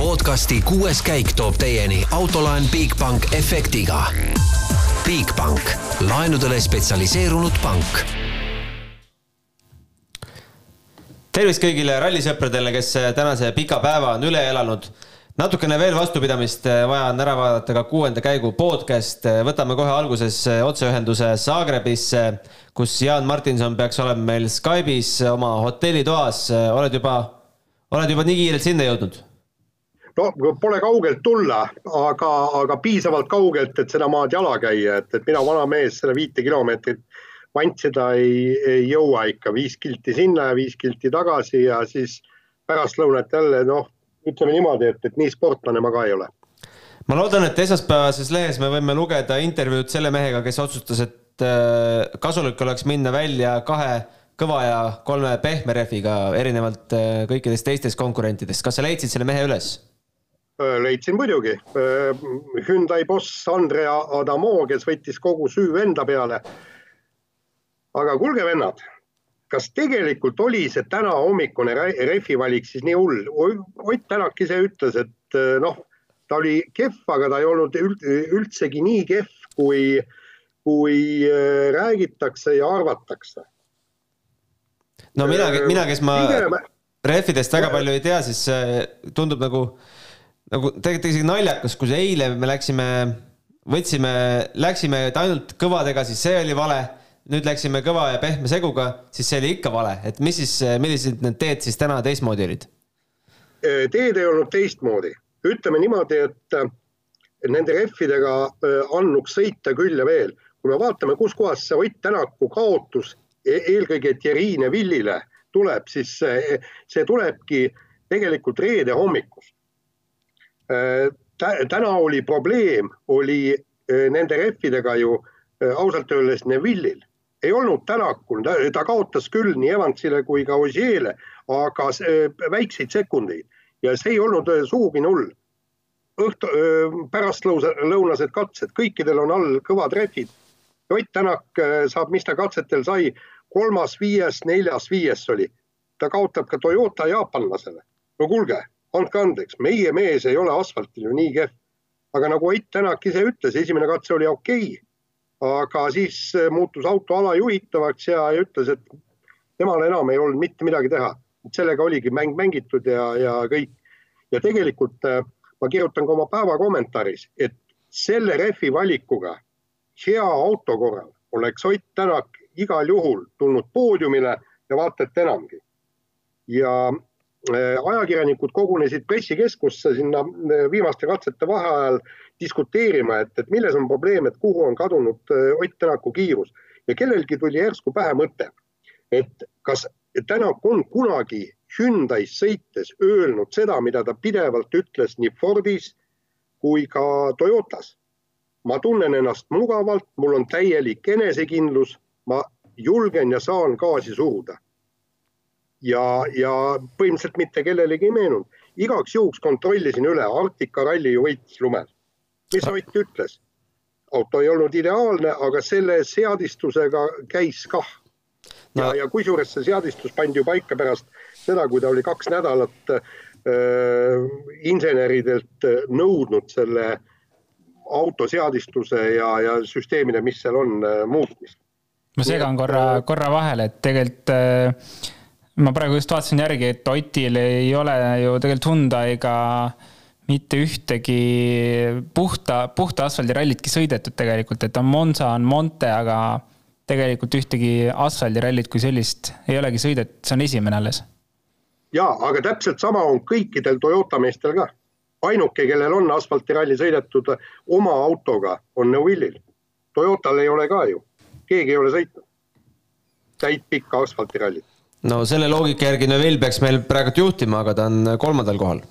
podcasti kuues käik toob teieni autolaen Bigbank efektiga. Bigbank, laenudele spetsialiseerunud pank tervist kõigile rallisõpradele, kes tänase pika päeva on üle elanud. natukene veel vastupidamist vaja on ära vaadata ka kuuenda käigu podcast. võtame kohe alguses otseühenduse Zagrebisse, kus Jaan Martinson peaks olema meil Skype'is oma hotellitoas. oled juba, oled juba nii kiirelt sinna jõudnud? No pole kaugelt tulla, aga, aga piisavalt kaugelt, et seda maad jala käia, et, et mina, vana mees, selle viite kilomeetrit vantsida ei, ei jõua ikka, viis kilti sinna ja viis kilti tagasi ja siis pärastlõunat jälle noh, ütleme niimoodi, et, et nii sportlane ma ka ei ole. ma loodan, et esmaspäevases lehes me võime lugeda intervjuud selle mehega, kes otsustas, et äh, kasulik oleks minna välja kahe kõva ja kolme pehme rehviga, erinevalt äh, kõikidest teistest konkurentidest. kas sa leidsid selle mehe üles? Äh, leidsin muidugi. Hyundai boss Andrea Adamo, kes võttis kogu süü enda peale aga kuulge, vennad, kas tegelikult oli see täna hommikune rehvi valik siis nii hull? Ott Tänak ise ütles, et eh, noh, ta oli kehv, aga ta ei olnud üldsegi nii kehv, kui, kui räägitakse ja arvatakse. no mina, mina, kes ma rehvidest väga palju ei tea, siis tundub nagu, nagu tegelikult isegi naljakas, kui eile me läksime, võtsime, läksime ainult kõvadega, siis see oli vale nüüd läksime kõva ja pehme seguga, siis see oli ikka vale, et mis siis, millised need teed siis täna teistmoodi olid? Äh, teed ei olnud teistmoodi, ütleme niimoodi, et äh, nende rehvidega äh, annuks sõita küll ja veel. kui me vaatame, kuskohast see Ott Tänaku kaotus e-, eelkõige Thierry Neville'ile tuleb, siis see, see tulebki tegelikult reede hommikust. Täna oli probleem, oli nende rehvidega ju ausalt öeldes Neville'il ei olnud Tänakul, ta kaotas küll nii Evansile kui ka Osieele, aga väikseid sekundeid ja see ei olnud äh, sugugi null. õhtu, äh, pärastlõunased katsed, kõikidel on all kõvad rehvid. Ott Tänak äh, saab, mis ta katsetel sai, kolmas, viies, neljas, viies oli. ta kaotab ka Toyota jaapanlasele. no kuulge, andke andeks, meie mees ei ole asfaltil ju nii kehv. aga nagu Ott Tänak ise ütles, esimene katse oli okei okay aga siis äh, muutus auto alajuhitavaks ja, ütles, et temal enam ei olnud mitte midagi teha. sellega oligi mäng mängitud ja, ja kõik. ja tegelikult äh, ma kirjutan ka oma päeva kommentaaris, et selle rehvi valikuga hea auto korral oleks Ott Tänak igal juhul tulnud poodiumile ja vaata et enamgi. ja ajakirjanikud kogunesid pressikeskusse sinna viimaste katsete vaheajal diskuteerima, et, et milles on probleem, et kuhu on kadunud äh, Ott Tänaku kiirus ja kellelgi tuli järsku pähe mõte, et kas Tänak on kunagi Hyundai's sõites öelnud seda, mida ta pidevalt ütles nii Fordis kui ka Toyotas. ma tunnen ennast mugavalt, mul on täielik enesekindlus, ma julgen ja saan gaasi suruda. Ja, ja põhimõtteliselt mitte kellelegi ei meenunud. igaks juhuks kontrollisin üle, Arktika ralli ju võitis lumel mis Ott ütles? auto ei olnud ideaalne, aga selle seadistusega käis kah no.. ja, ja kusjuures see seadistus pandi ju paika pärast seda, kui ta oli kaks nädalat äh, inseneridelt nõudnud selle auto seadistuse ja, ja süsteemide, mis seal on äh,, muutmist. ma segan korra, äh, korra vahele, et tegelikult äh, ma praegu just vaatasin järgi, et Otil ei ole ju tegelikult Hyundai'ga mitte ühtegi puhta, puhta asfaldirallitki sõidetud tegelikult, et on Monza, on Monte, aga tegelikult ühtegi asfaldirallit kui sellist ei olegi sõidetud, see on esimene alles. ja, aga täpselt sama on kõikidel Toyota meestel ka. ainuke, kellel on asfaltiralli sõidetud oma autoga, on Neuvilil. Toyotal ei ole ka ju, keegi ei ole sõitnud täit pikka asfaltirallit. No selle loogika järgi Neuvill peaks meil praegu juhtima, aga ta on kolmandal kohal.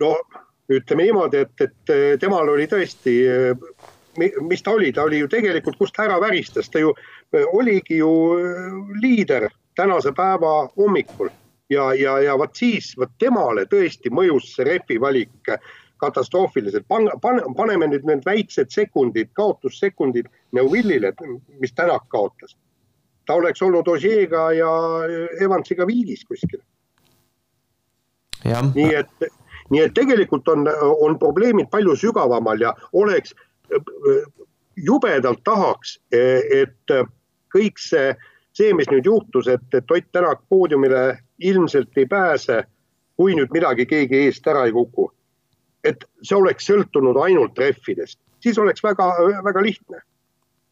no ütleme niimoodi, et, et temal oli tõesti, mis ta oli, ta oli ju tegelikult, kust ära väristas, ta ju oligi ju liider tänase päeva hommikul ja, ja, ja vot siis, vot temale tõesti mõjus see repi valik katastroofiliselt. pan-, pan-, paneme nüüd need väiksed sekundid, kaotussekundid Neuvillile, mis Tänak kaotas. Ta oleks olnud Osieega ja Evansiga viigis kuskil. nii et nii et tegelikult on, on probleemid palju sügavamal ja oleks, jubedalt tahaks, et kõik see, see, mis nüüd juhtus, et, et Ott Tänak poodiumile ilmselt ei pääse, kui nüüd midagi keegi eest ära ei kuku. et see oleks sõltunud ainult rehvidest, siis oleks väga, väga lihtne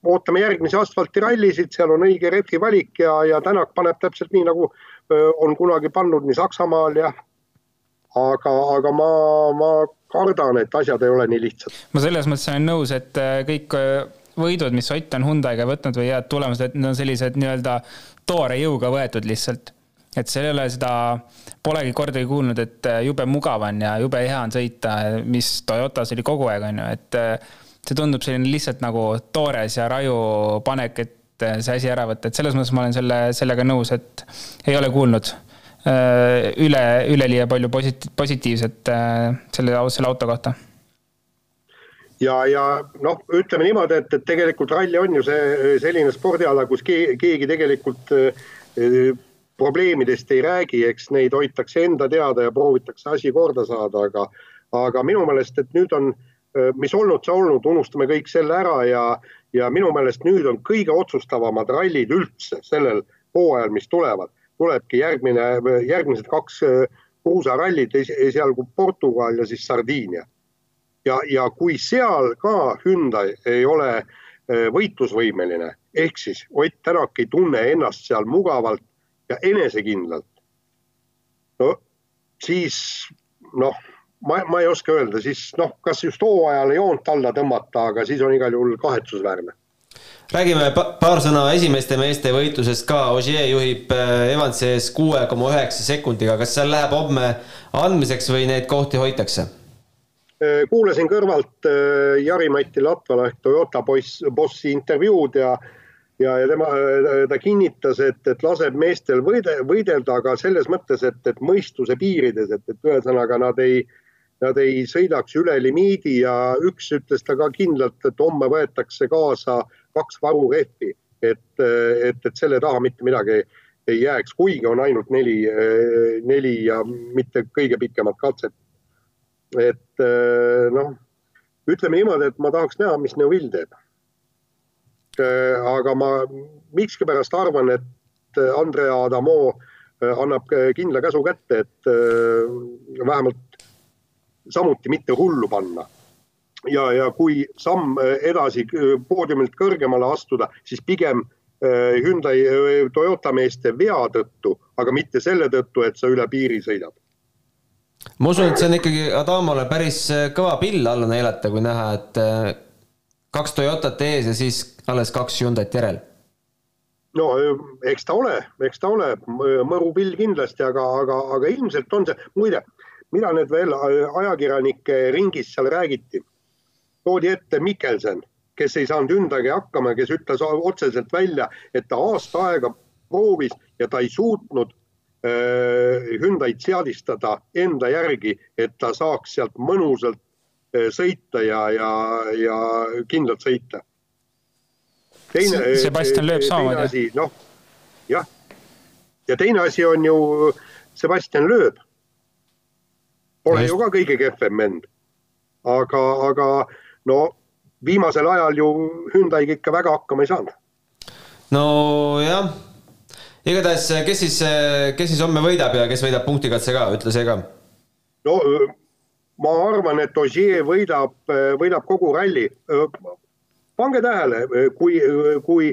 ootame järgmisi asfaltirallisid, seal on õige rehvi valik ja, ja Tänak paneb täpselt nii, nagu on kunagi pannud nii Saksamaal ja aga, aga ma, ma kardan, et asjad ei ole nii lihtsad. ma selles mõttes olen nõus, et kõik võidud, mis Ott on Hyundai'ga võtnud või head tulemused, need on sellised nii-öelda toore jõuga võetud lihtsalt. et seal ei ole seda, polegi kordagi kuulnud, et jube mugav on ja jube hea on sõita, mis Toyotas oli kogu aeg, on ju, et see tundub selline lihtsalt nagu toores ja raju panek, et see asi ära võtta, et selles mõttes ma olen selle, sellega nõus, et ei ole kuulnud äh, üle, üleliia palju positi-, positiivset äh, selle, selle auto kohta. Ja, ja noh, ütleme niimoodi, et, et tegelikult ralli on ju see selline spordiala, kus keegi, keegi tegelikult eh, probleemidest ei räägi, eks neid hoitakse enda teada ja proovitakse asi korda saada, aga, aga minu meelest, et nüüd on äh, Äh, mis olnud, see olnud, unustame kõik selle ära ja, ja minu meelest nüüd on kõige otsustavamad rallid üldse sellel hooajal, mis tulevad. tulebki järgmine, järgmised kaks kruusarallit, esialgu Portugal ja siis Sardiinia. ja, ja kui seal ka Hyundai ei ole võitlusvõimeline, ehk siis Ott Tänak ei tunne ennast seal mugavalt ja enesekindlalt. no siis noh ma, ma ei oska öelda, siis noh, kas just hooajale joont alla tõmmata, aga siis on igal juhul kahetsusväärne. räägime paar sõna esimeste meeste võitlusest ka, Ogier juhib äh, Evansi ees kuue koma üheksa sekundiga, kas seal läheb homme andmiseks või neid kohti hoitakse? Äh, kuulasin kõrvalt äh, Jari-Mati Latvala ehk Toyota boss, bossi intervjuud ja ja, ja tema, ta kinnitas, et, et laseb meestel võide, võidelda, aga selles mõttes, et, et mõistuse piirides, et, et ühesõnaga nad ei äh, nad ei sõidaks üle limiidi ja üks ütles ta ka kindlalt, et homme võetakse kaasa kaks varurehvi, et, et, et selle taha mitte midagi ei jääks, kuigi on ainult neli, neli ja mitte kõige pikemat katset. et noh, ütleme niimoodi, et ma tahaks näha, mis Neuvill teeb. aga ma miskipärast arvan, et Andrea Adamo annab kindla käsu kätte, et vähemalt samuti mitte hullu panna. ja, ja kui samm äh, edasi äh, poodiumilt kõrgemale astuda, siis pigem äh, Hyundai, Toyota meeste vea tõttu, aga mitte selle tõttu, et sa üle piiri sõidad ma usun, et see on ikkagi Adamole päris kõva pill alla neelata, kui näha, et kaks Toyotat ees ja siis alles kaks Hyundai't järel. no eks ta ole, eks ta ole mõru pill kindlasti, aga, aga, aga ilmselt on see, muide mida nüüd veel ajakirjanike ringis seal räägiti? toodi ette Mikkelson, kes ei saanud ündagi hakkama, kes ütles otseselt välja, et ta aasta aega proovis ja ta ei suutnud äh, Hyundai'd seadistada enda järgi, et ta saaks sealt mõnusalt äh, sõita ja, ja, ja kindlalt sõita. teine. Sebastian lööb samamoodi. noh, jah. ja teine asi on ju Sebastian lööb Pole ju ka kõige kehvem vend. aga, aga no viimasel ajal ju Hyundai'ga ikka väga hakkama ei saanud. nojah, igatahes, kes siis, kes siis homme võidab ja kes võidab punktikatse ka, ütle see ka. no ma arvan, et Ogier võidab, võidab kogu ralli. pange tähele, kui, kui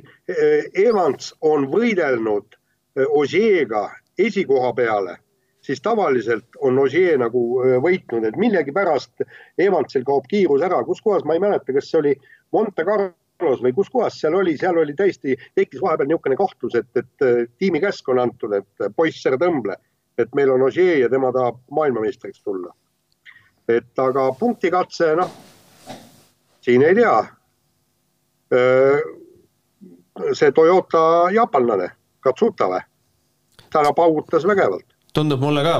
Evans on võidelnud Ogier'ga esikoha peale siis tavaliselt on Ogier nagu võitnud, et millegipärast Evansil kaob kiirus ära, kus kohas, ma ei mäleta, kas see oli Monte Carlos või kus kohas seal oli, seal oli täiesti, tekkis vahepeal niisugune kahtlus, et, et tiimi käsk on antud, et poiss, ära tõmble, et meil on Ogier ja tema tahab maailmameistriks tulla. et aga punktikatse, noh, siin ei tea. see Toyota jaapanlane, Katsuta või? täna paugutas vägevalt tundub mulle ka.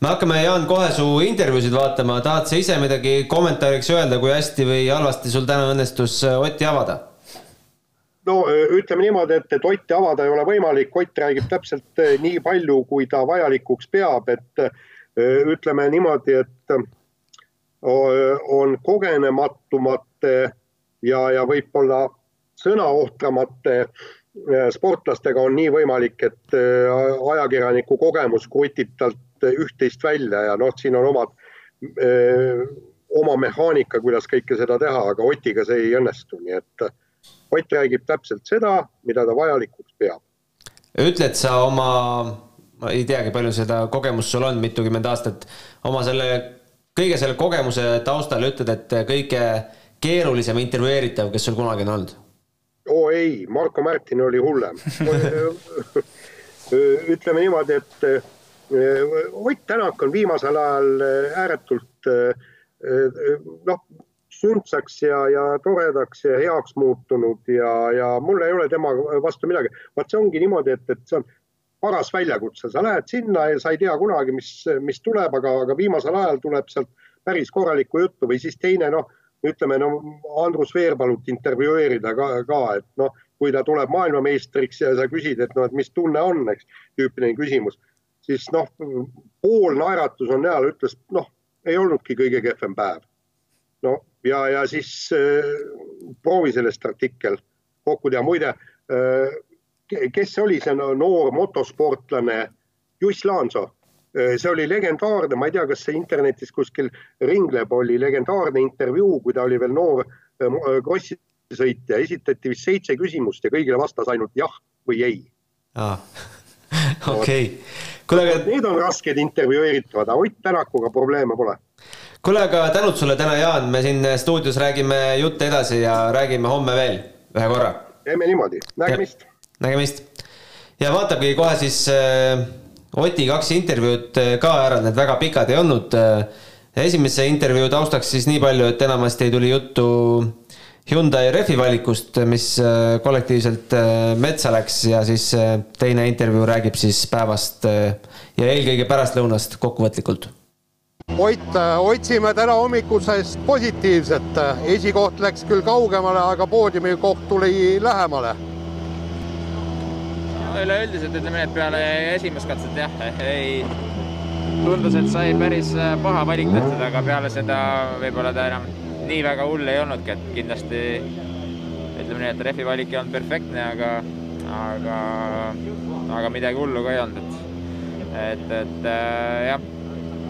me hakkame, Jaan, kohe su intervjuusid vaatama, tahad sa ise midagi kommentaariks öelda, kui hästi või halvasti sul täna õnnestus äh, Otti avada? no äh, ütleme niimoodi, et, et Otti avada ei ole võimalik, Ott räägib täpselt äh, nii palju, kui ta vajalikuks peab, et ütleme niimoodi, et on kogenematumate ja, ja võib-olla sõnaohtramate sportlastega on nii võimalik, et ajakirjaniku kogemus krutib talt üht-teist välja ja noh, siin on omad, oma mehaanika, kuidas kõike seda teha, aga Otiga see ei õnnestu, nii et Ott räägib täpselt seda, mida ta vajalikuks peab. ütled sa oma, ma ei teagi, palju seda kogemust sul on, mitukümmend aastat, oma selle, kõige selle kogemuse taustal ütled, et kõige keerulisem intervjueeritav, kes sul kunagi on olnud? Oo ei, Marko Märtin oli hullem ütleme niimoodi, et Ott Tänak on viimasel ajal ääretult noh, sündsaks ja, ja toredaks ja heaks muutunud ja, ja mul ei ole tema vastu midagi. vaat see ongi niimoodi, et, et see on paras väljakutse, sa lähed sinna ja sa ei tea kunagi, mis, mis tuleb, aga, aga viimasel ajal tuleb sealt päris korralikku juttu või siis teine noh, ütleme no Andrus Veerpalut intervjueerida ka, ka, et noh, kui ta tuleb maailmameistriks ja sa küsid, et noh, et mis tunne on, eks, tüüpiline küsimus, siis noh, pool naeratus on näol, ütles noh, ei olnudki kõige kehvem päev. no ja, ja siis äh, proovi sellest artikkel kokku teha, muide äh, kes oli see noor motosportlane, Juss Laanso see oli legendaarne, ma ei tea, kas see internetis kuskil ringleb, oli legendaarne intervjuu, kui ta oli veel noor äh, krossisõitja, esitati vist seitse küsimust ja kõigile vastas ainult jah või ei ah.. okei, kuule aga. Need on rasked intervjueeritavad, aga Ott Tänakuga probleeme pole kuule, aga tänud sulle täna, Jaan, me siin stuudios räägime jutte edasi ja räägime homme veel ühe korra. teeme niimoodi, nägemist. nägemist. ja vaatabki kohe siis äh, Oti kaks intervjuud äh, ka ära, need väga pikad ei olnud äh,. esimese intervjuu taustaks siis nii palju, et enamasti tuli juttu Hyundai rehvi valikust, mis äh, kollektiivselt metsa läks ja siis teine intervjuu räägib siis päevast ja eelkõige pärastlõunast kokkuvõtlikult Ott, otsime täna hommikusest positiivset. esikoht läks küll kaugemale, aga poodiumi koht tuli lähemale. Üleüldiselt ütleme nii, et peale esimest katset jah, ei, tundus, et sai päris äh, paha valik tehtud, aga peale seda võib-olla ta enam nii väga hull ei olnudki, et kindlasti ütleme nii, et rehvi valik ei olnud perfektne, aga, aga, aga midagi hullu ka ei olnud, et, et, et äh, jah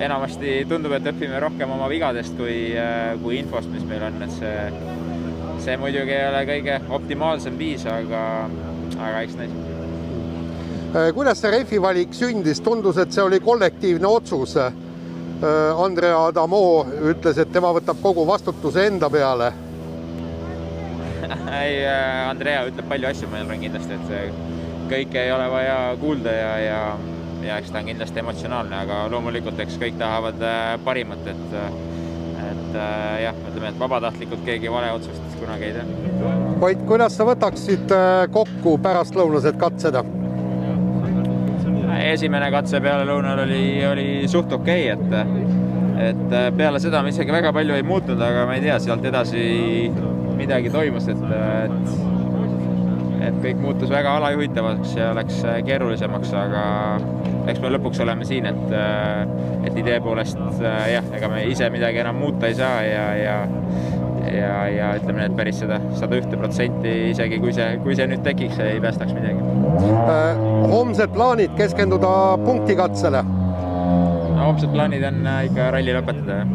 enamasti tundub, et õpime rohkem oma vigadest kui, äh, kui infost, mis meil on, et see, see muidugi ei ole kõige optimaalsem viis, aga, aga eks näis. Äh, kuidas see rehvi valik sündis, tundus, et see oli kollektiivne otsus. Äh, Andrea Adamo ütles, et tema võtab kogu vastutuse enda peale ei, Andrea ütleb palju asju, ma arvan kindlasti, et kõike ei ole vaja kuulda ja, ja ja eks ta on kindlasti emotsionaalne, aga loomulikult, eks kõik tahavad äh, parimat, et et äh, jah, ütleme, et vabatahtlikult keegi vale otsust kunagi ei tee. Koit, kuidas sa võtaksid äh, kokku pärastlõunased katsed? Esimene katse pealelõunal oli, oli suht okei okay,, et et peale seda me isegi väga palju ei muutnud, aga ma ei tea, sealt edasi midagi toimus, et, et et kõik muutus väga alajuhitavaks ja läks keerulisemaks, aga eks me lõpuks oleme siin, et, et idee poolest jah, ega me ise midagi enam muuta ei saa ja, ja ja, ja ütleme nii, et päris seda sada ühte protsenti, isegi kui see, kui see nüüd tekiks, ei päästaks midagi. Äh, homsed plaanid keskenduda punktikatsele? no homsed plaanid on ikka ralli lõpetada, jah.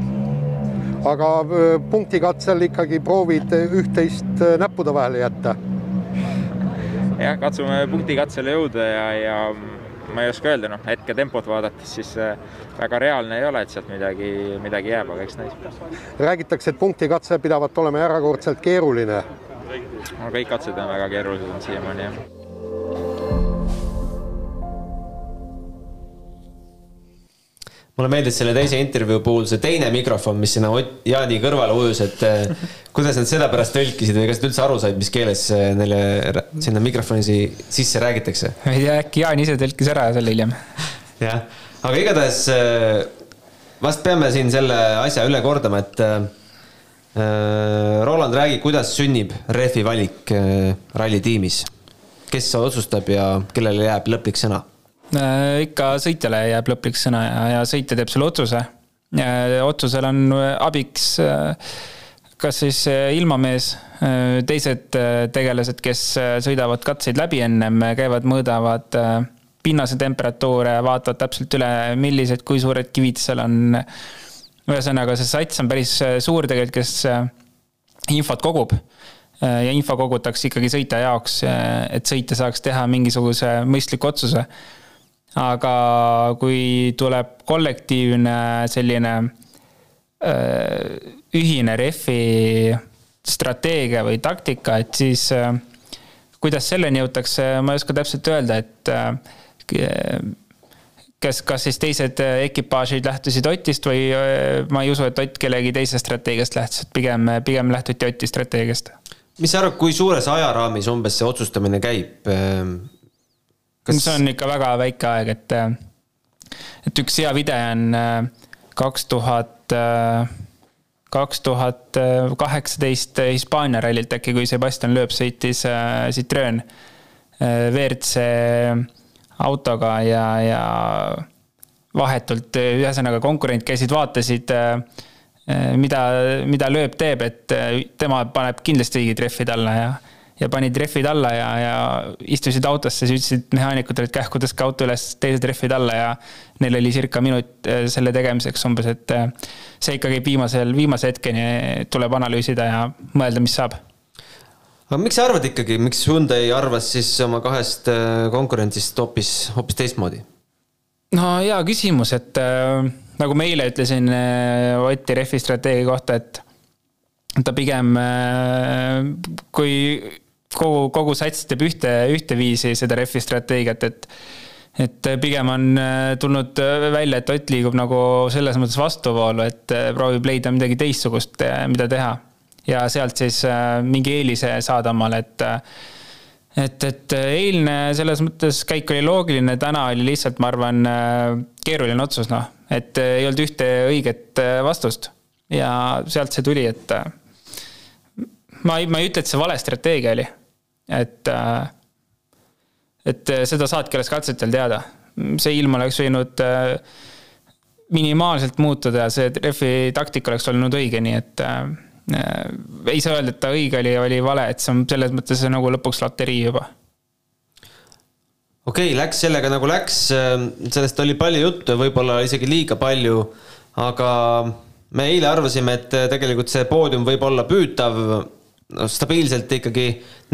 aga äh, punktikatsel ikkagi proovid üht-teist näppude vahele jätta? jah, katsume punktikatsele jõuda ja, ja ma ei oska öelda, noh, hetketempot vaadates siis äh, väga reaalne ei ole, et sealt midagi, midagi jääb, aga eks näis. räägitakse, et punktikatse pidavat olema erakordselt keeruline. no kõik katsed on väga keerulised siiamaani, jah mulle meeldis selle teise intervjuu puhul see teine mikrofon, mis sinna Jaani kõrvale ujus, et eh, kuidas nad seda pärast tõlkisid või kas nad üldse aru said, mis keeles eh, neile sinna mikrofoni sisse räägitakse? ma ei tea, äkki Jaan ise tõlkis ära selle hiljem. jah, aga igatahes eh, vast peame siin selle asja üle kordama, et Roland, räägi, kuidas sünnib rehvi valik rallitiimis? kes otsustab ja kellele jääb lõplik sõna? Ikka sõitjale jääb lõplik sõna ja, ja sõitja teeb selle otsuse. otsusel on abiks kas siis ilmamees, teised tegelased, kes sõidavad katseid läbi ennem, käivad, mõõdavad pinnase temperatuure, vaatavad täpselt üle, millised, kui suured kivid seal on. ühesõnaga, see sats on päris suur tegelikult, kes infot kogub ja info kogutakse ikkagi sõitja jaoks, et sõitja saaks teha mingisuguse mõistliku otsuse. Aga kui tuleb kollektiivne selline ühine rehvi strateegia või taktika, et siis kuidas selleni jõutakse, ma ei oska täpselt öelda, et kas, kas siis teised ekipaažid lähtusid Otist või ma ei usu, et Ott kellegi teise strateegiast lähtus, et pigem, pigem lähtuti Oti strateegiast. mis sa arvad, kui suures ajaraamis umbes see otsustamine käib? Kas... see on ikka väga väike aeg, et, et üks hea video on kaks tuhat, kaks tuhat kaheksateist Hispaania rallilt äkki, kui Sebastian Loeb sõitis Citroen WRC autoga ja, ja vahetult, ühesõnaga konkurent käisid, vaatasid, mida, mida lööb teeb, et tema paneb kindlasti õiged rehvid alla ja, ja panid rehvid alla ja, ja istusid autosse, siis ütlesid mehaanikutele, et kähku tõstke auto üles teised rehvid alla ja neil oli circa minut selle tegemiseks umbes, et see ikka käib viimasel, viimase hetkeni, tuleb analüüsida ja mõelda, mis saab aga miks sa arvad ikkagi, miks Hyundai arvas siis oma kahest äh, konkurentsist hoopis, hoopis teistmoodi? no hea küsimus, et äh, nagu ma eile ütlesin äh, Oti Refi strateegia kohta, et ta pigem äh, kui kogu, kogu sats teeb ühte, ühteviisi seda Refi strateegiat, et et pigem on äh, tulnud äh, välja, et Ott liigub nagu selles mõttes vastuvoolu, et proovib leida midagi teistsugust, mida teha ja sealt siis äh, mingi eelise saada omale, et äh, et, et äh, eilne selles mõttes käik oli loogiline, täna oli lihtsalt, ma arvan, keeruline otsus, noh. et ei olnud ühte õiget vastust ja sealt see tuli, et ma ei, ma ei ütle, et see vale strateegia oli. et, et seda saadki alles katsetel teada. see ilm oleks võinud minimaalselt muutuda ja see refi taktika oleks olnud õige, nii et Äh, ei saa öelda, et ta õige oli, oli vale, et see on selles mõttes nagu lõpuks loterii juba. okei okay,, läks sellega nagu läks, äh, sellest oli palju juttu, võib-olla isegi liiga palju, aga me eile arvasime, et äh, tegelikult see poodium võib olla püütav, no stabiilselt ikkagi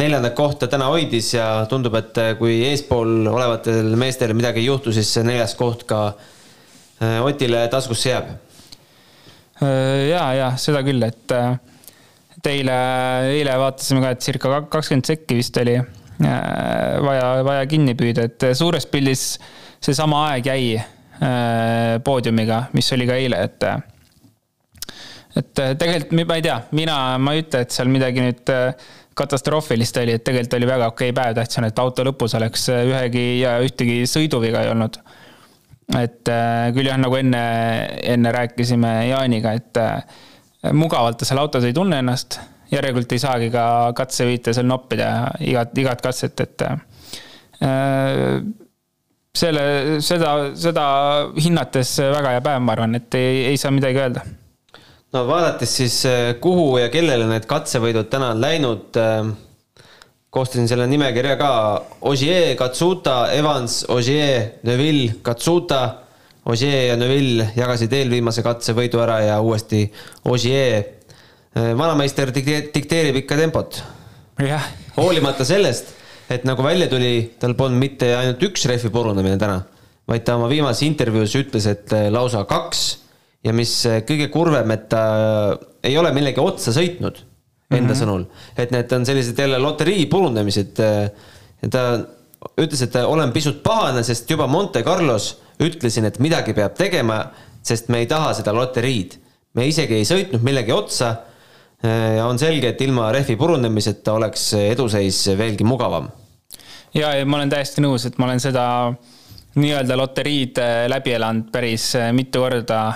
neljandat kohta täna hoidis ja tundub, et kui eespool olevatel meestel midagi ei juhtu, siis see neljas koht ka Otile taskusse jääb. Äh, ja, ja seda küll, et, äh, et eile, eile vaatasime ka, et circa kakskümmend sekki vist oli äh, vaja, vaja kinni püüda, et suures pildis seesama aeg jäi poodiumiga, mis oli ka eile, et et tegelikult ma ei tea, mina, ma ei ütle, et seal midagi nüüd katastroofilist oli, et tegelikult oli väga okei päev, tähtis on, et auto lõpus oleks ühegi ja ühtegi sõiduviga ei olnud et äh, küll jah, nagu enne, enne rääkisime Jaaniga, et äh, mugavalt ta seal autos ei tunne ennast, järelikult ei saagi ka katsevõite seal noppida igat, igat katset, et äh, selle, seda, seda hinnates väga hea päev, ma arvan, et ei, ei saa midagi öelda. No vaadates siis, kuhu ja kellele need katsevõidud täna on läinud koostasin selle nimekirja ka. Ogier, Katsuta, Evans, Ogier, Neville, Katsuta. Ogier ja Neville jagasid eelviimase katse võidu ära ja uuesti Ogier. vanameister dikteerib ikka tempot. hoolimata sellest, et nagu välja tuli, tal polnud mitte ainult üks rehvi purunemine täna, vaid ta oma viimases intervjuus ütles, et lausa kaks ja mis kõige kurvem, et ta ei ole millegi otsa sõitnud enda mm -hmm. sõnul. et need on sellised jälle loterii purunemised. ta ütles, et olen pisut pahane, sest juba Monte Carlos ütlesin, et midagi peab tegema, sest me ei taha seda loteriid. me isegi ei sõitnud millegi otsa. ja on selge, et ilma rehvi purunemiseta oleks eduseis veelgi mugavam. ja, ja ma olen täiesti nõus, et ma olen seda nii-öelda loteriid läbi elanud päris mitu korda.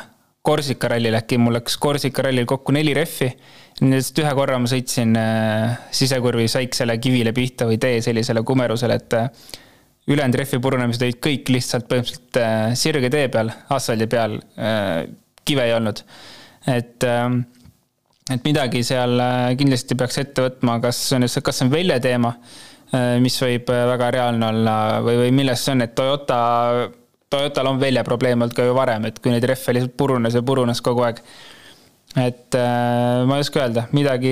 Korsika rallil äkki mul läks Korsika rallil kokku neli rehvi Nendest ühe korra ma sõitsin äh, sisekurvis väiksele kivile pihta või tee sellisele kumerusele, et äh, ülejäänud rehvi purunemised olid kõik lihtsalt põhimõtteliselt äh, sirge tee peal, asfaldi peal, kive ei olnud. et, et midagi seal kindlasti peaks ette võtma, kas on, kas see on välja teema, mis võib väga reaalne olla või, või milles see on, et Toyota, Toyotal on väljaprobleem olnud ka ju varem, et kui neid rehve lihtsalt purunes ja purunes kogu aeg et äh, ma ei oska öelda, midagi,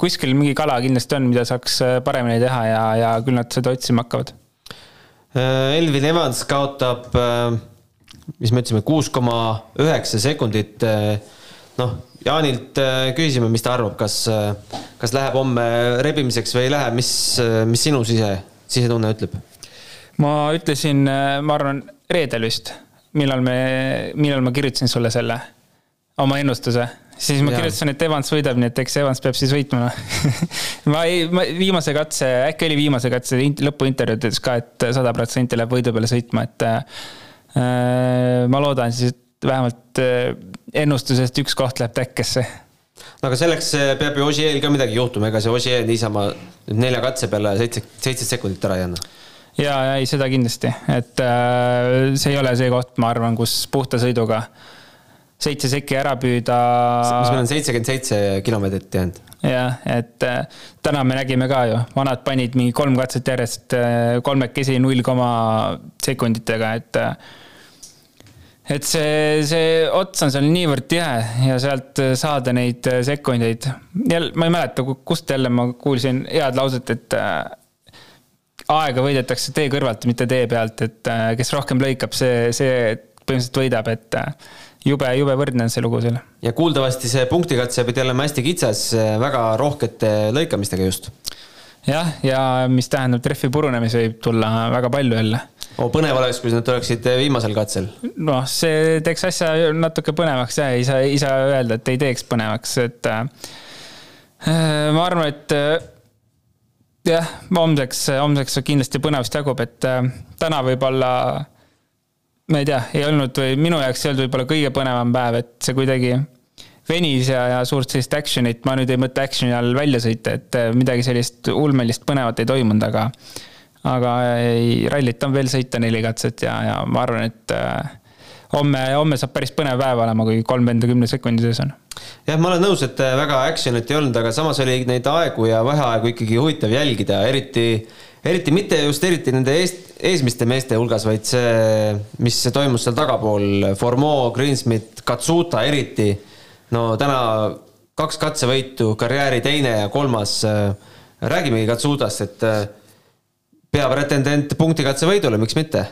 kuskil mingi kala kindlasti on, mida saaks äh, paremini teha ja, ja küll nad seda otsima hakkavad. Äh, Elvin Evans kaotab, mis me ütlesime, kuus koma üheksa sekundit. noh, Jaanilt küsisime, mis ta arvab, kas, kas läheb homme rebimiseks või ei lähe, mis, mis sinu sise, sisetunne ütleb? Ma ütlesin, ma arvan, reedel vist, millal me, millal ma kirjutasin sulle selle oma ennustuse. Siis ma kirjutasin, et Evans võidab, nii et eks Evans peab siis võitma ma ei, ma viimase katse, äkki oli viimase katse lõpuintervjuudes ka, et sada protsenti läheb võidu peale sõitma, et äh, ma loodan siis, et vähemalt äh, ennustusest üks koht läheb täkkesse. No aga selleks äh, peab ju Ožeel ka midagi juhtuma, ega see Ožeel niisama nelja katse peale seitse, seitse sekundit ära ei anna. Ja, ja ei, seda kindlasti, et äh, see ei ole see koht, ma arvan, kus puhta sõiduga seitse sekki ära püüda. mis meil on seitsekümmend seitse kilomeetrit jäänud. jah, et äh, täna me nägime ka ju, vanad panid mingi kolm katset järjest äh, kolmekesi null koma sekunditega, et et see, see ots on seal niivõrd tihe ja sealt saada neid sekundeid. jälle, ma ei mäleta, kust jälle ma kuulsin head lauset, et aega võidetakse tee kõrvalt, mitte tee pealt, et kes rohkem lõikab, see, see põhimõtteliselt võidab, et jube, jube võrdne on see lugu seal. ja kuuldavasti see punktikatse pidi olema hästi kitsas, väga rohkete lõikamistega just. jah, ja mis tähendab, trehvi purunemisi võib tulla väga palju jälle oh,. põnev oleks, kui nad tuleksid viimasel katsel. noh, see teeks asja natuke põnevaks jah, ei saa, ei saa öelda, et ei teeks põnevaks, et äh, ma arvan, et äh, jah, homseks, homseks kindlasti põnevust jagub, et äh, täna võib-olla ma ei tea, ei olnud või minu jaoks ei olnud võib-olla kõige põnevam päev, et see kuidagi venis ja, ja suurt sellist action'it, ma nüüd ei mõtle action'i all välja sõita, et äh, midagi sellist ulmelist põnevat ei toimunud, aga aga ei, rallit on veel sõita neli katset ja, ja ma arvan, et äh, homme, homme saab päris põnev päev olema, kui kolm venda kümne sekundi sees on. jah, ma olen nõus, et äh, väga action'it ei olnud, aga samas oli neid aegu ja vaheaegu ikkagi huvitav jälgida, eriti eriti mitte just eriti nende eest, eesmiste meeste hulgas, vaid see, mis toimus seal tagapool, Formeau, Greensmith, Katsuta eriti. no täna kaks katsevõitu, karjääri teine ja kolmas. räägimegi Katsutast, et peapretendent punktikatsevõidule, miks mitte?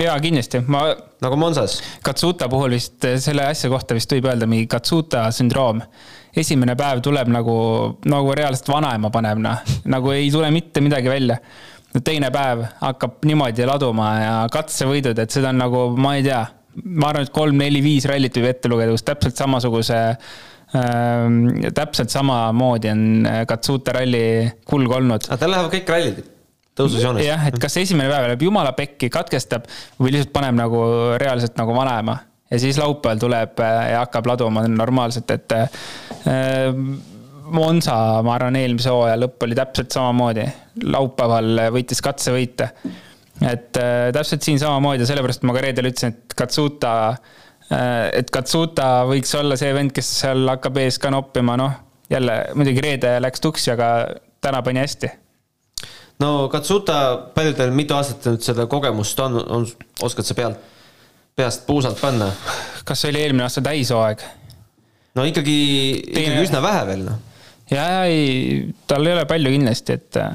Jaa, kindlasti, ma. nagu Monsas. Katsuta puhul vist selle asja kohta vist võib öelda mingi Katsuta sündroom esimene päev tuleb nagu, nagu reaalselt vanaema paneb, noh, nagu ei tule mitte midagi välja. teine päev hakkab niimoodi laduma ja katsevõidud, et seda on nagu, ma ei tea, ma arvan, et kolm-neli-viis rallit võib ette lugeda, kus täpselt samasuguse äh,, täpselt samamoodi on Katsuta ralli kulg olnud. aga tal lähevad kõik rallid tõususjoones. jah, et kas esimene päev läheb jumala pekki, katkestab või lihtsalt paneb nagu reaalselt nagu vanaema ja siis laupäeval tuleb äh, ja hakkab laduma normaalselt, et äh, Monza, ma arvan, eelmise hooaja lõpp oli täpselt samamoodi. laupäeval võitis katsevõite. et äh, täpselt siin samamoodi ja sellepärast ma ka reedel ütlesin, et Katsuta, et Katsuta võiks olla see vend, kes seal hakkab ees ka noppima, noh. jälle muidugi reede läks tuksi, aga täna pani hästi no Katsuta, palju teil mitu aastat nüüd seda kogemust on, on, oskad sa pealt peast puusalt panna. kas see oli eelmine aasta täishooaeg? no ikkagi Teine..., ikkagi üsna vähe veel noh. ja, ja ei, tal ei ole palju kindlasti, et äh,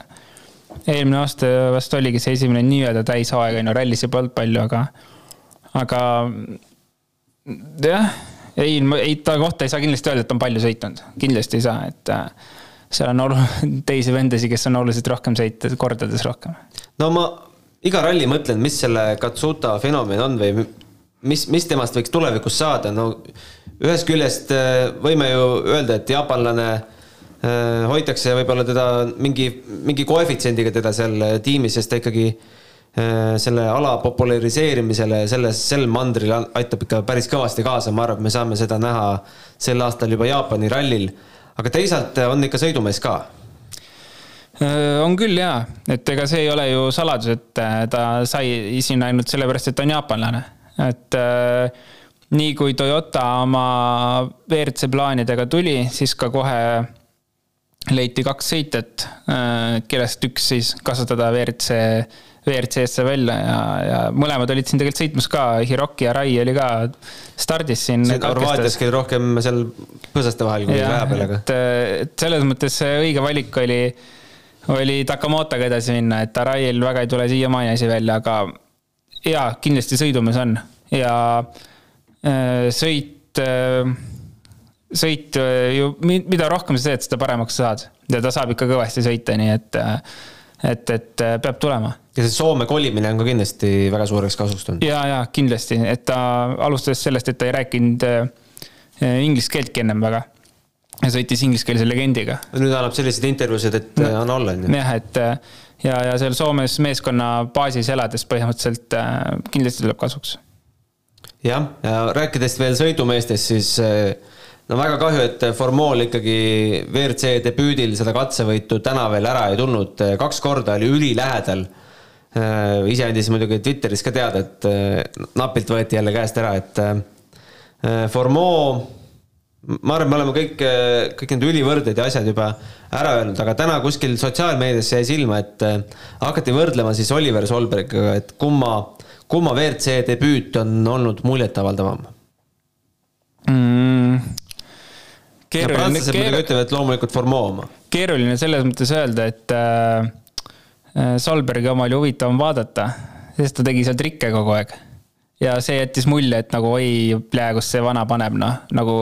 eelmine aasta vast oligi see esimene nii-öelda täishooaeg, on ju, rallis ei polnud palju, aga, aga jah, ei, ei ta kohta ei saa kindlasti öelda, et on palju sõitnud, kindlasti ei saa, et äh, seal on olu-, teisi vendasid, kes on oluliselt rohkem sõitnud, kordades rohkem. no ma iga ralli mõtlen, mis selle Katsuta fenomen on või mis, mis temast võiks tulevikus saada, no ühest küljest äh, võime ju öelda, et jaapanlane äh, hoitakse võib-olla teda mingi, mingi koefitsiendiga teda seal tiimis, sest ta ikkagi äh, selle ala populariseerimisele selles, sel mandril aitab ikka päris kõvasti kaasa, ma arvan, et me saame seda näha sel aastal juba Jaapani rallil. Aga teisalt on ikka sõidumees ka? On küll jaa, et ega see ei ole ju saladus, et ta sai sinna ainult sellepärast, et ta on jaapanlane, et äh, nii kui Toyota oma WRC plaanidega tuli, siis ka kohe leiti kaks sõitjat, kellest üks siis kasutada WRC WRC-sse välja ja, ja mõlemad olid siin tegelikult sõitmas ka, Hiroki ja Rai oli ka stardis siin. Horvaatias käid rohkem seal põõsaste vahel kui väe peal, aga. et selles mõttes õige valik oli, oli Takamotoga edasi minna, et Araiil väga ei tule siiamaani asi välja, aga jaa, kindlasti sõidumees on ja äh, sõit äh, sõit äh, ju, mida rohkem sa teed, seda paremaks sa saad ja ta saab ikka kõvasti sõita, nii et, et, et peab tulema ja see Soome kolimine on ka kindlasti väga suureks kasuks tulnud. ja, ja kindlasti, et ta alustas sellest, et ta ei rääkinud äh, inglise keeltki ennem väga. ja sõitis ingliskeelse legendiga. nüüd annab selliseid intervjuusid, et no, on olla, on ju. jah, et äh, ja, ja seal Soomes meeskonna baasis elades põhimõtteliselt äh, kindlasti tuleb kasuks. jah, ja rääkides veel sõidumeestest, siis no väga kahju, et Formol ikkagi WRC debüüdil seda katsevõitu täna veel ära ei tulnud, kaks korda oli ülilähedal Äh, ise andis muidugi Twitteris ka teada, et äh, napilt võeti jälle käest ära, et äh, Formeau, ma arvan, me oleme kõik, kõik need ülivõrded ja asjad juba ära öelnud, aga täna kuskil sotsiaalmeedias jäi silma, et hakati võrdlema siis Oliver Solbergiga, et kumma, kumma WRC debüüt on olnud muljetavaldavam mm.? Keeruline. prantslased muidugi ütlevad, et loomulikult Formeau oma. keeruline selles mõttes öelda, et äh Äh, Solbergi oma oli huvitavam vaadata, sest ta tegi seal trikke kogu aeg. ja see jättis mulje, et nagu oi, plee, kus see vana paneb, noh, nagu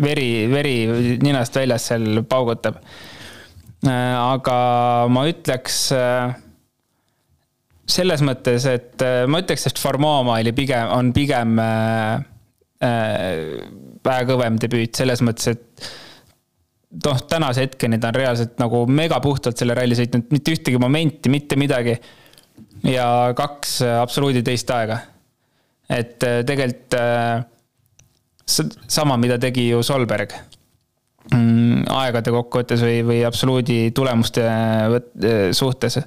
veri, veri ninast väljas seal paugutab. Äh, aga ma ütleks äh, selles mõttes, et ma ütleks, et Formoma oli pigem, on pigem äh, vähe kõvem debüüt selles mõttes, et noh, tänase hetkeni ta on reaalselt nagu megapuhtalt selle ralli sõitnud, mitte ühtegi momenti, mitte midagi. ja kaks absoluudi teist aega. et äh, tegelikult äh, sama, mida tegi ju Solberg mm, aegade kokkuvõttes või, või absoluudi tulemuste äh, suhtes.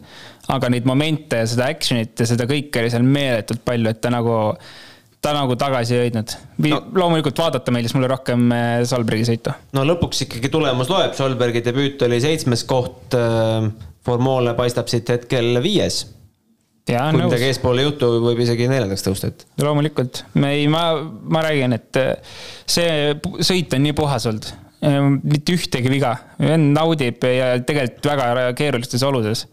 aga neid momente ja seda action'it ja seda kõike oli seal meeletult palju, et ta nagu ta nagu tagasi ei hoidnud. No, loomulikult vaadata meeldis mulle rohkem äh, Solbergi sõitu. no lõpuks ikkagi tulemus loeb, Solbergi debüüt oli seitsmes koht. Äh, Formole paistab siit hetkel viies. kui midagi eespoole ei juhtu, võib isegi neljandaks tõusta, et. loomulikult, ei, ma, ma räägin, et äh, see sõit on nii puhas olnud, mitte ühtegi viga, vend naudib ja tegelikult väga keerulistes oludes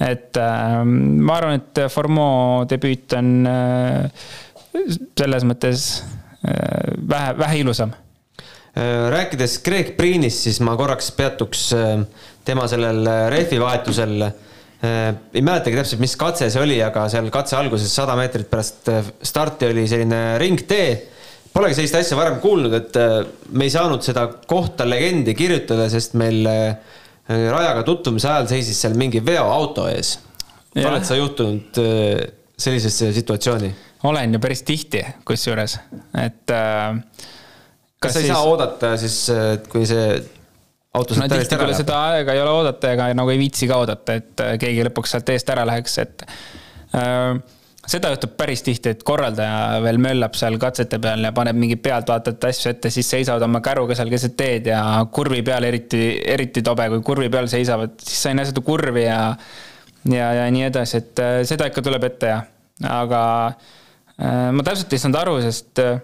et äh, ma arvan, et Formeau debüüt on äh, selles mõttes äh, vähe, vähe ilusam. Äh, rääkides Greg Priinist, siis ma korraks peatuks äh, tema sellel rehvi vahetusel. ei mäletagi täpselt, mis katse see oli, aga seal katse alguses sada meetrit pärast starti oli selline ringtee. Polegi sellist asja varem kuulnud, et me ei saanud seda kohta legendi kirjutada, sest meil rajaga tutvumise ajal seisis seal mingi veoauto ees. oled sa juhtunud sellisesse situatsiooni? Olen ju päris tihti, kusjuures, et äh,. kas, sa ei siis... saa oodata siis, et kui see auto sealt no, täiesti ära läheb? seda aega ei ole oodata ega nagu ei viitsi ka oodata, et äh, keegi lõpuks sealt eest ära läheks, et äh, seda juhtub päris tihti, et korraldaja veel möllab seal katsete peal ja paneb mingi pealtvaatajate asju ette, siis seisavad oma käruga seal keset teed ja kurvi peal eriti, eriti tobe, kui kurvi peal seisavad, siis sa ei näe seda kurvi ja ja, ja nii edasi, et äh, seda ikka tuleb ette ja, aga Äh, ma täpselt ei saanud aru, sest äh,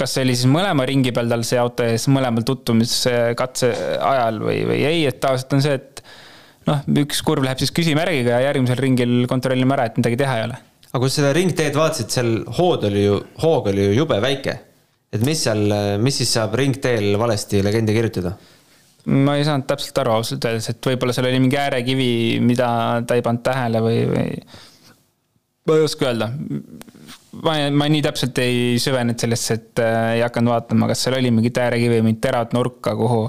kas see oli siis mõlema ringi peal tal see auto ees, mõlemal tutvumiskatse ajal või, või ei, et tavaliselt on see, et noh, üks kurv läheb siis küsimärgiga ja järgmisel ringil kontrollime ära, et midagi teha ei ole. aga kui seda ringteed vaatasid, seal hood oli ju, hoog oli ju jube väike. et mis seal, mis siis saab ringteel valesti legendi kirjutada? ma ei saanud täpselt aru ausalt öeldes, et võib-olla seal oli mingi äärekivi, mida ta ei pannud tähele või, või ma ei oska öelda ma, ma nii täpselt ei süvenenud sellesse, et äh, ei hakanud vaatama, kas seal oli mingit äärekivi, mingit teravat nurka, kuhu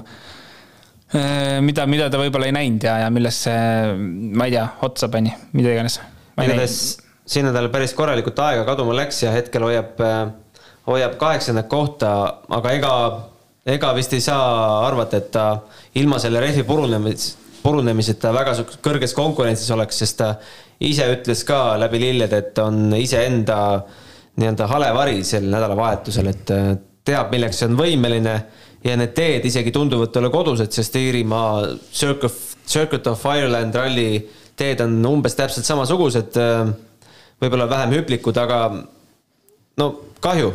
äh,. mida, mida ta võib-olla ei näinud ja, ja millesse, ma ei tea, otsa pani, mida iganes. igatahes sinna tal päris korralikult aega kaduma läks ja hetkel hoiab, äh, hoiab kaheksandat kohta, aga ega, ega vist ei saa arvata, et ta ilma selle rehvi purunemis, purunemiseta väga kõrges konkurentsis oleks, sest ta ise ütles ka läbi lillede, et on iseenda nii-öelda halevari sel nädalavahetusel, et teab, milleks see on võimeline ja need teed isegi tunduvad talle kodused, sest Iirimaa Circuit, Circuit of Ireland ralli teed on umbes täpselt samasugused. Äh, võib-olla vähem hüplikud, aga no kahju,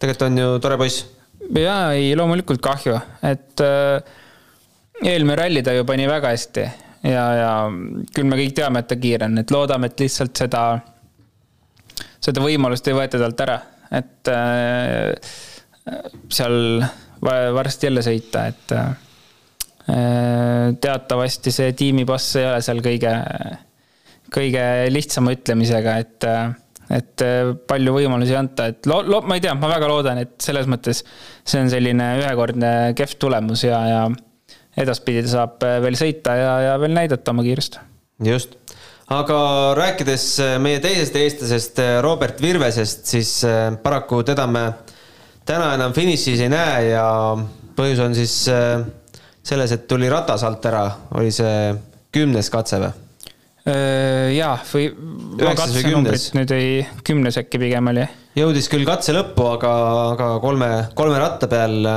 tegelikult on ju tore poiss. jaa, ei loomulikult kahju, et äh, eelmine ralli ta ju pani väga hästi ja, ja küll me kõik teame, et ta kiire on, et loodame, et lihtsalt seda, seda võimalust ei võeta talt ära, et äh, seal varsti jälle sõita, et äh, teatavasti see tiimipass ei ole seal kõige, kõige lihtsama ütlemisega, et äh, et palju võimalusi anda, et lo-, lo-, ma ei tea, ma väga loodan, et selles mõttes see on selline ühekordne kehv tulemus ja, ja edaspidi saab äh, veel sõita ja, ja veel näidata oma kiirust. just, aga rääkides äh, meie teisest eestlasest, äh, Robert Virvesest, siis paraku teda me täna enam finišis ei näe ja põhjus on siis selles, et tuli ratas alt ära, oli see kümnes katse või? jaa, või ma katsenumbrit nüüd ei, kümnes äkki pigem oli. jõudis küll katse lõppu, aga, aga kolme, kolme ratta peal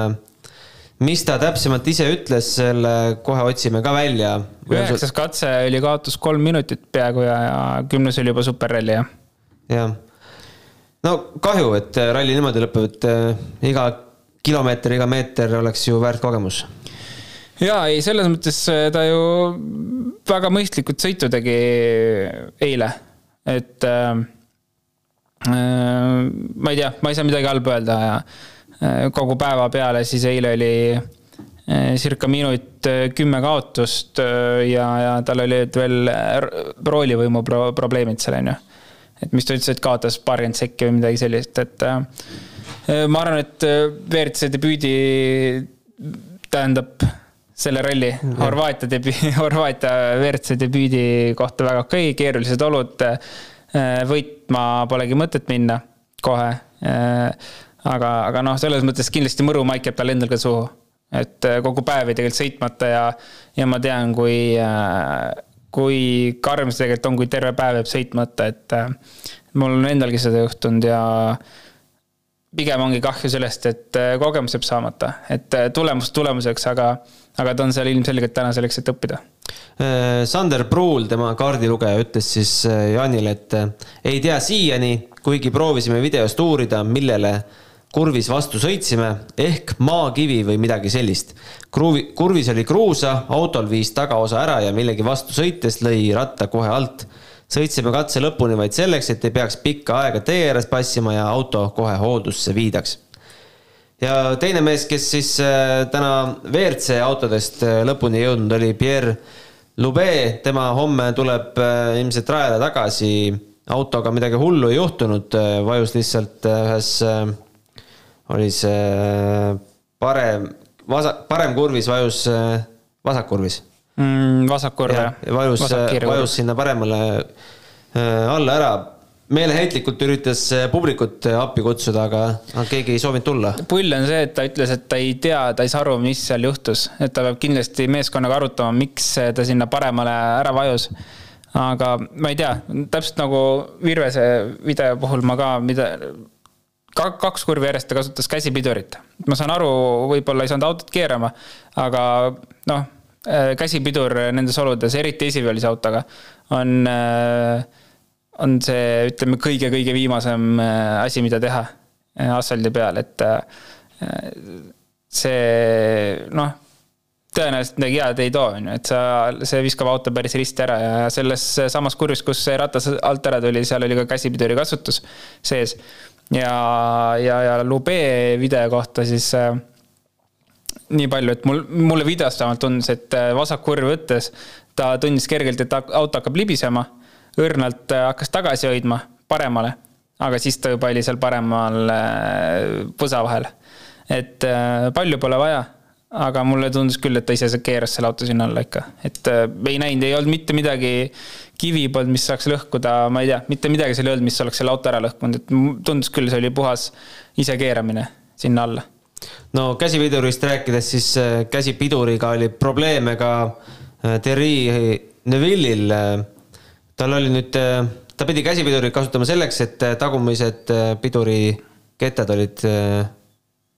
mis ta täpsemalt ise ütles, selle kohe otsime ka välja. üheksas katse oli kaotus kolm minutit peaaegu ja, ja kümnes oli juba superralli, jah. jah. no kahju, et ralli niimoodi lõpeb, et äh, iga kilomeeter, iga meeter oleks ju väärt kogemus. jaa, ei, selles mõttes äh, ta ju väga mõistlikult sõitu tegi eile, et äh, äh, ma ei tea, ma ei saa midagi halba öelda ja Äh, kogu päeva peale, siis eile oli äh, circa minut äh, kümme kaotust ja, ja tal olid veel roolivõimu pro probleemid seal, on ju. et mis ta ütles, et kaotas paarkümmend sekki või midagi sellist, et ma arvan, et WRC debüüdi tähendab selle ralli Horvaatia debüü, Horvaatia WRC debüüdi kohta väga okei okay,, keerulised olud. võitma polegi mõtet minna kohe aga, aga noh, selles mõttes kindlasti mõru maik jääb talle endal ka suhu. et äh, kogu päev jäi tegelikult sõitmata ja, ja ma tean, kui, äh, kui karm see tegelikult on, kui terve päev jääb sõitmata, et äh, mul on endalgi seda juhtunud ja pigem ongi kahju sellest, et kogemus jääb saamata, et tulemus tulemuseks, aga, aga ta on seal ilmselgelt täna selleks, et õppida. Sander Pruul, tema kaardilugeja, ütles siis Jaanile, et ei tea siiani, kuigi proovisime videost uurida, millele kurvis vastu sõitsime ehk maakivi või midagi sellist. kruvi, kurvis oli kruusa, autol viis tagaosa ära ja millegi vastu sõites lõi ratta kohe alt. sõitsime katse lõpuni vaid selleks, et ei peaks pikka aega tee ääres passima ja auto kohe hooldusse viidaks. ja teine mees, kes siis äh, täna WRC autodest äh, lõpuni jõudnud, oli Pierre Lube, tema homme tuleb äh, ilmselt rajale tagasi. autoga midagi hullu ei juhtunud, vajus lihtsalt ühes oli see parem, vasak, parem kurvis vajus vasakkurvis mm,. vasakkurv jah. vajus, vajus sinna paremale äh, alla ära meeleheitlikult üritas publikut appi kutsuda, aga, aga keegi ei soovinud tulla. pull on see, et ta ütles, et ta ei tea, ta ei saa aru, mis seal juhtus, et ta peab kindlasti meeskonnaga arutama, miks ta sinna paremale ära vajus. aga ma ei tea, täpselt nagu Virvese video puhul ma ka, mida kaks kurvi järjest ta kasutas käsipidurit. ma saan aru, võib-olla ei saanud autot keerama, aga noh, äh, käsipidur nendes oludes, eriti esiveolise autoga, on, äh, on see, ütleme, kõige-kõige viimasem äh, asi, mida teha asfaldi peal, et see noh, tõenäoliselt midagi head ei too, on ju, et sa, see viskab auto päris risti ära ja selles samas kurvis, kus see ratas alt ära tuli, seal oli ka käsipiduri kasutus sees ja, ja, ja Lube video kohta siis äh, nii palju, et mul, mulle videost vähemalt tundus, et äh, vasakkurvi võttes ta tundis kergelt, et auto hakkab libisema. õrnalt äh, hakkas tagasi hoidma paremale, aga siis ta juba oli seal paremal äh, põsa vahel. et palju pole vaja aga mulle tundus küll, et ta ise keeras selle auto sinna alla ikka, et äh, ei näinud, ei olnud mitte midagi, kivi polnud, mis saaks lõhkuda, ma ei tea, mitte midagi seal ei olnud, mis oleks selle auto ära lõhkunud, et tundus küll, see oli puhas isekeeramine sinna alla. no käsipidurist rääkides, siis äh, käsipiduriga oli probleeme ka Thierry Neville'il, tal oli nüüd, ta pidi käsipidurit kasutama selleks, et tagumised pidurikettad olid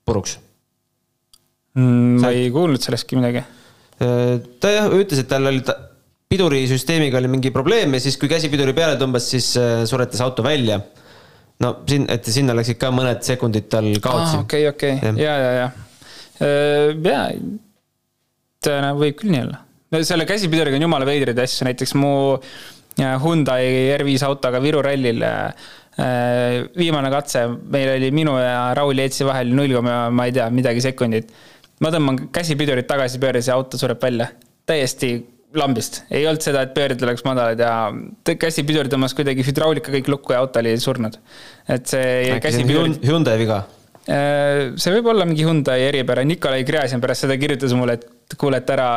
puruks mm,. ma ei kuulnud sellestki midagi. ta jah, ütles, et tal oli ta, pidurisüsteemiga oli mingi probleem ja siis, kui käsipiduri peale tõmbas, siis suretas auto välja. no siin, et sinna läksid ka mõned sekundid tal kaotsi. okei, okei, ja, ja, ja, ja, ja võib küll nii olla no selle käsipiduriga on jumala veidraid asju, näiteks mu äh, Hyundai R5 autoga Viru rallil äh, viimane katse, meil oli minu ja Raul Jeetsi vahel null koma, ma ei tea, midagi sekundit. Ma tõmban käsipidurit tagasi pööres ja auto sureb välja. täiesti lambist, ei olnud seda, et pöörded oleks madalad ja käsipidur tõmbas kuidagi hüdraulika kõik lukku ja auto oli surnud. et see käsipidur. Hyundai viga? Äh, see võib olla mingi Hyundai eripära, Nikolai Gräzin pärast seda kirjutas mulle, et kuule, et ära,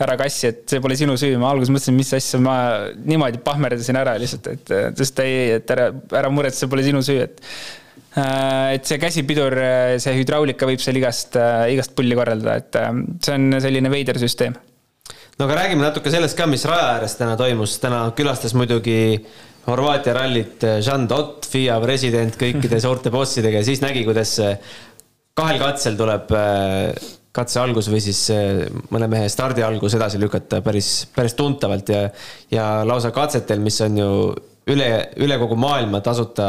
ära kassi, et see pole sinu süü, ma alguses mõtlesin, mis asja, ma niimoodi pahmerdasin ära lihtsalt, et sest ei, et ära, ära muretse, see pole sinu süü, et et see käsipidur, see hüdraulika võib seal igast, igast pulli korraldada, et äh, see on selline veider süsteem. no aga räägime natuke sellest ka, mis raja ääres täna toimus, täna külastas muidugi Horvaatia rallit Jean Dott, FIA president kõikide suurte bossidega ja siis nägi, kuidas kahel katsel tuleb äh, katse algus või siis mõne mehe stardi algus edasi lükata päris, päris tuntavalt ja, ja lausa katsetel, mis on ju üle, üle kogu maailma tasuta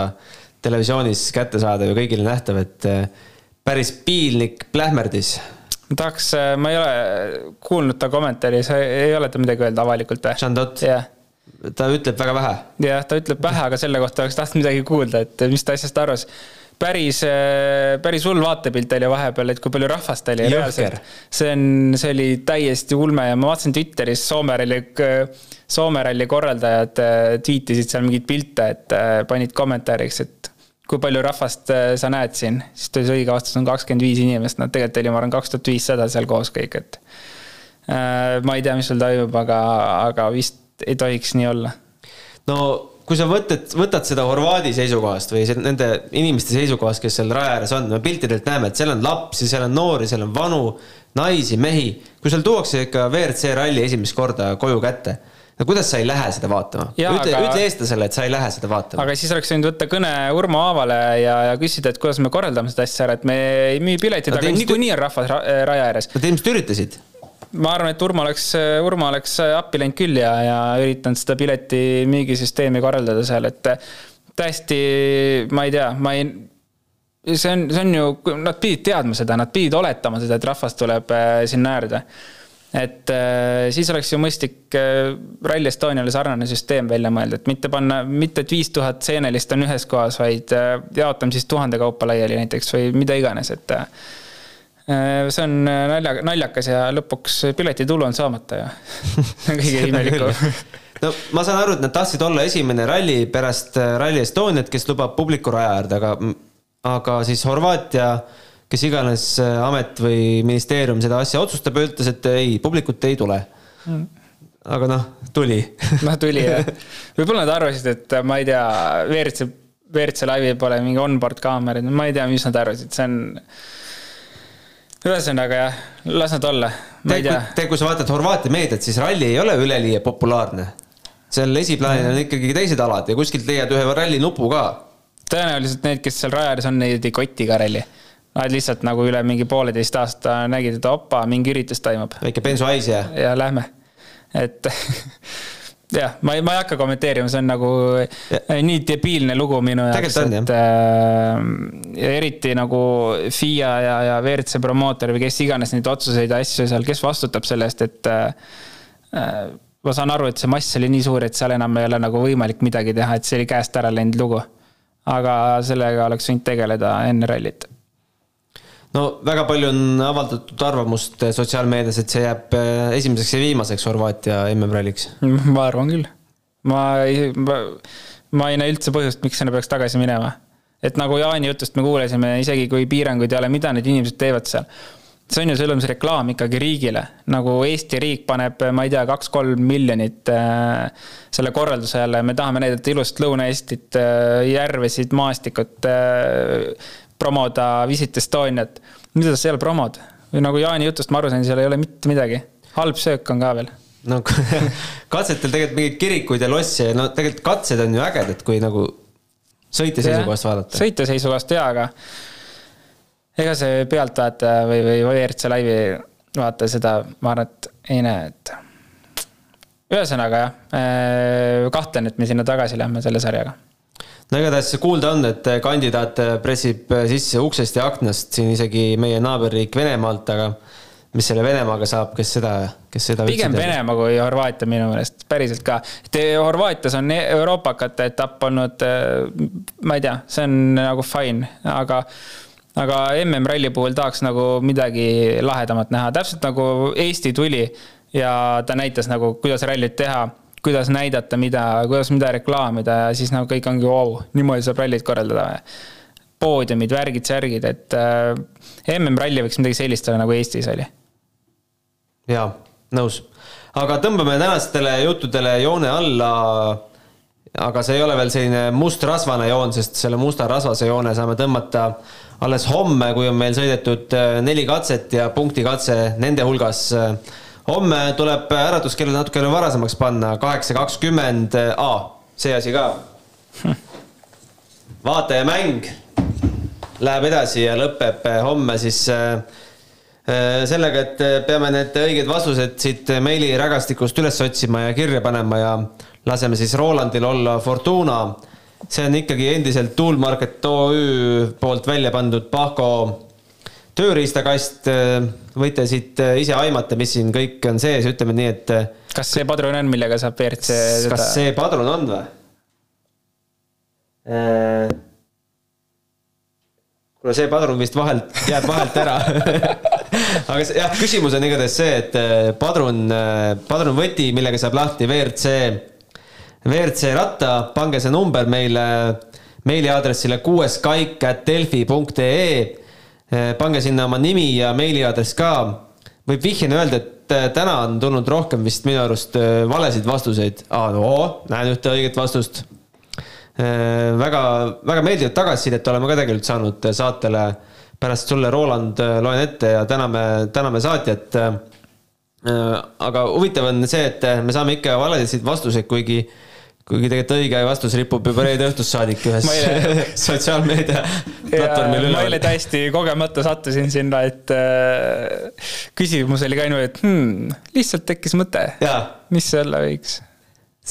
televisioonis kättesaadav ja kõigile nähtav, et eh, päris piinlik plähmerdis. ma tahaks, eh, ma ei ole kuulnud ta kommentaari, sa ei ole ta midagi öelda avalikult või? Chandot yeah.? ta ütleb väga vähe. jah, ta ütleb vähe, aga selle kohta oleks tahtnud midagi kuulda, et mis ta asjast arvas päris, äh, päris hull vaatepilt oli vahepeal, et kui palju rahvast oli reaalselt. see on, see oli täiesti ulme ja ma vaatasin Twitteris Soome ralli, Soome ralli korraldajad äh, tweetisid seal mingeid pilte, et äh, panid kommentaariks, et kui palju rahvast sa näed siin, siis tuli see õige vastus on kakskümmend viis inimest, no tegelikult oli, ma arvan, kaks tuhat viissada seal koos kõik, et ma ei tea, mis seal toimub, aga, aga vist ei tohiks nii olla. no kui sa võtad, võtad seda Horvaadi seisukohast või nende inimeste seisukohast, kes seal raja ääres on, me piltidelt näeme, et seal on lapsi, seal on noori, seal on vanu, naisi, mehi. kui seal tuuakse ikka WRC ralli esimest korda koju kätte, no kuidas sa ei lähe seda vaatama? ütle aga..., ütle eestlasele, et sa ei lähe seda vaatama. aga siis oleks võinud võtta kõne Urmo Aavale ja, ja küsida, et kuidas me korraldame seda asja ära, et me ei müü piletit, aga niikuinii on rahvas raja ääres. Nad ilmselt üritasid ma arvan, et Urmo oleks, Urmo oleks appi läinud küll ja, ja üritanud seda piletimüügisüsteemi korraldada seal, et täiesti, ma ei tea, ma ei, see on, see on ju, nad pidid teadma seda, nad pidid oletama seda, et rahvas tuleb äh, sinna äärde. Et äh, siis oleks ju mõistlik äh, Rally Estoniale sarnane süsteem välja mõelda, et mitte panna, mitte et viis tuhat seenelist on ühes kohas, vaid jaotame siis tuhande kaupa laiali näiteks või mida iganes, et Äh, see on äh, nalja, naljakas ja lõpuks piletitulu on saamata ja kõige imelikum. no ma saan aru, et nad tahtsid olla esimene ralli pärast äh, Rally Estoniat, kes lubab publiku raja äärde, aga, aga siis Horvaatia, kes iganes amet või ministeerium seda asja otsustab, ütles, et ei, publikut ei tule mm. aga noh, tuli noh, tuli jah. võib-olla nad arvasid, et ma ei tea, WRC, WRC laivil pole mingi onboard kaameraid, ma ei tea, mis nad arvasid, see on ühesõnaga jah, las nad olla, ma ei tea. te, kui sa vaatad Horvaatia meediat, siis ralli ei ole üleliia populaarne. seal esiplaanil on ikkagi teised alad ja kuskilt leiad ühe ralli nupu ka. tõenäoliselt need, kes seal raja ääres on, neid ei koti ka ralli. Nad lihtsalt nagu üle mingi pooleteist aasta nägid, et opa, mingi üritus toimub. väike bensuhais ja. ja lähme, et jah, ma ei, ma ei hakka kommenteerima, see on nagu ja. nii debiilne lugu minu jaoks, et äh, eriti nagu FIA ja, ja WRC promootor või kes iganes neid otsuseid ja asju seal, kes vastutab selle eest, et äh, äh, ma saan aru, et see mass oli nii suur, et seal enam ei ole nagu võimalik midagi teha, et see oli käest ära läinud lugu. aga sellega oleks võinud tegeleda enne rallit no väga palju on avaldatud arvamust sotsiaalmeedias, et see jääb äh, esimeseks ja viimaseks Horvaatia MM-ralliks. ma arvan küll. ma ei, ma, ma ei näe üldse põhjust, miks sinna peaks tagasi minema. et nagu Jaani jutust me kuulesime, isegi kui piiranguid ei ole, mida need inimesed teevad seal see on ju selles mõttes reklaam ikkagi riigile, nagu Eesti riik paneb, ma ei tea, kaks-kolm miljonit äh, selle korralduse alla ja me tahame näidata ilusat Lõuna-Eestit äh,, järvesid, maastikut äh,, promoda Visit Estoniat. mida sa seal promod? või nagu Jaani jutust ma aru sain, seal ei ole mitte midagi. halb söök on ka veel. no katsetel tegelikult mingeid kirikuid ja losse, no tegelikult katsed on ju ägedad, kui nagu sõitja seisukohast vaadata. sõitja seisukohast jaa, aga ega see pealtvaataja või, või WRC laivi vaata seda, ma arvan, et ei näe, et. ühesõnaga jah, äh, kahtlen, et me sinna tagasi lähme selle sarjaga no igatahes kuulda on, et kandidaat pressib sisse uksest ja aknast siin isegi meie naaberriik Venemaalt, aga mis selle Venemaaga saab, kes seda, kes seda pigem Venemaa kui Horvaatia minu meelest, päriselt ka. et Horvaatias on euroopakate etapp olnud, ma ei tea, see on nagu fine, aga aga MM-ralli puhul tahaks nagu midagi lahedamat näha, täpselt nagu Eesti tuli ja ta näitas nagu, kuidas rallit teha, kuidas näidata, mida, kuidas mida reklaamida ja siis nagu kõik ongi vau wow,, niimoodi saab rallit korraldada. poodiumid, värgid, särgid, et äh, MM-ralli võiks midagi sellist olla, nagu Eestis oli jaa, nõus. aga tõmbame tänastele juttudele joone alla. aga see ei ole veel selline mustrasvane joon, sest selle musta rasvase joone saame tõmmata alles homme, kui on meil sõidetud äh, neli katset ja punktikatse nende hulgas. Homme tuleb äratuskell natukene varasemaks panna, kaheksa kakskümmend, see asi ka. vaatajamäng läheb edasi ja lõpeb homme siis äh, Äh, sellega, et peame need õiged vastused siit meilirägastikust üles otsima ja kirja panema ja laseme siis Rolandil olla Fortuna. see on ikkagi endiselt Toolmarket OÜ poolt välja pandud Pahko tööriistakast. Äh, võite siit ise aimata, mis siin kõik on sees, ütleme nii, et. kas see padrun on, millega saab WRC seda...? kas see padrun on või? kuule, see padrun vist vahelt, jääb vahelt ära aga jah, küsimus on igatahes see, et äh, padrun, äh, padrunvõti, millega saab lahti WRC, WRC ratta, pange see number meile meiliaadressile kuueskaik.delfi.ee. Äh, pange sinna oma nimi ja meiliaadress ka. võib vihjena öelda, et täna on tulnud rohkem vist minu arust valesid vastuseid. aa, no näen ühte õiget vastust väga, väga meeldivat tagasisidet oleme ka tegelikult saanud saatele pärast sulle, Roland, loen ette ja täname, täname saatjat. aga huvitav on see, et me saame ikka valesid vastuseid, kuigi kuigi tegelikult õige vastus ripub juba reede õhtust saadik ühes sotsiaalmeedia platvormil üleval. ma eile täiesti kogemata sattusin sinna, et äh, küsimus oli ka ainult, et hmm, lihtsalt tekkis mõte. mis see olla võiks.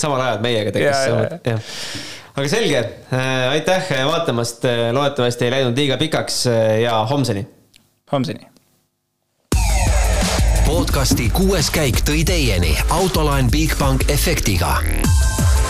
samal ajal meiega tekkis see mõte, jah aga selge, äh, aitäh vaatamast, äh, loodetavasti ei läinud liiga pikaks äh, ja homseni. homseni. podcasti kuues käik tõi teieni autolaen Bigbank efektiga.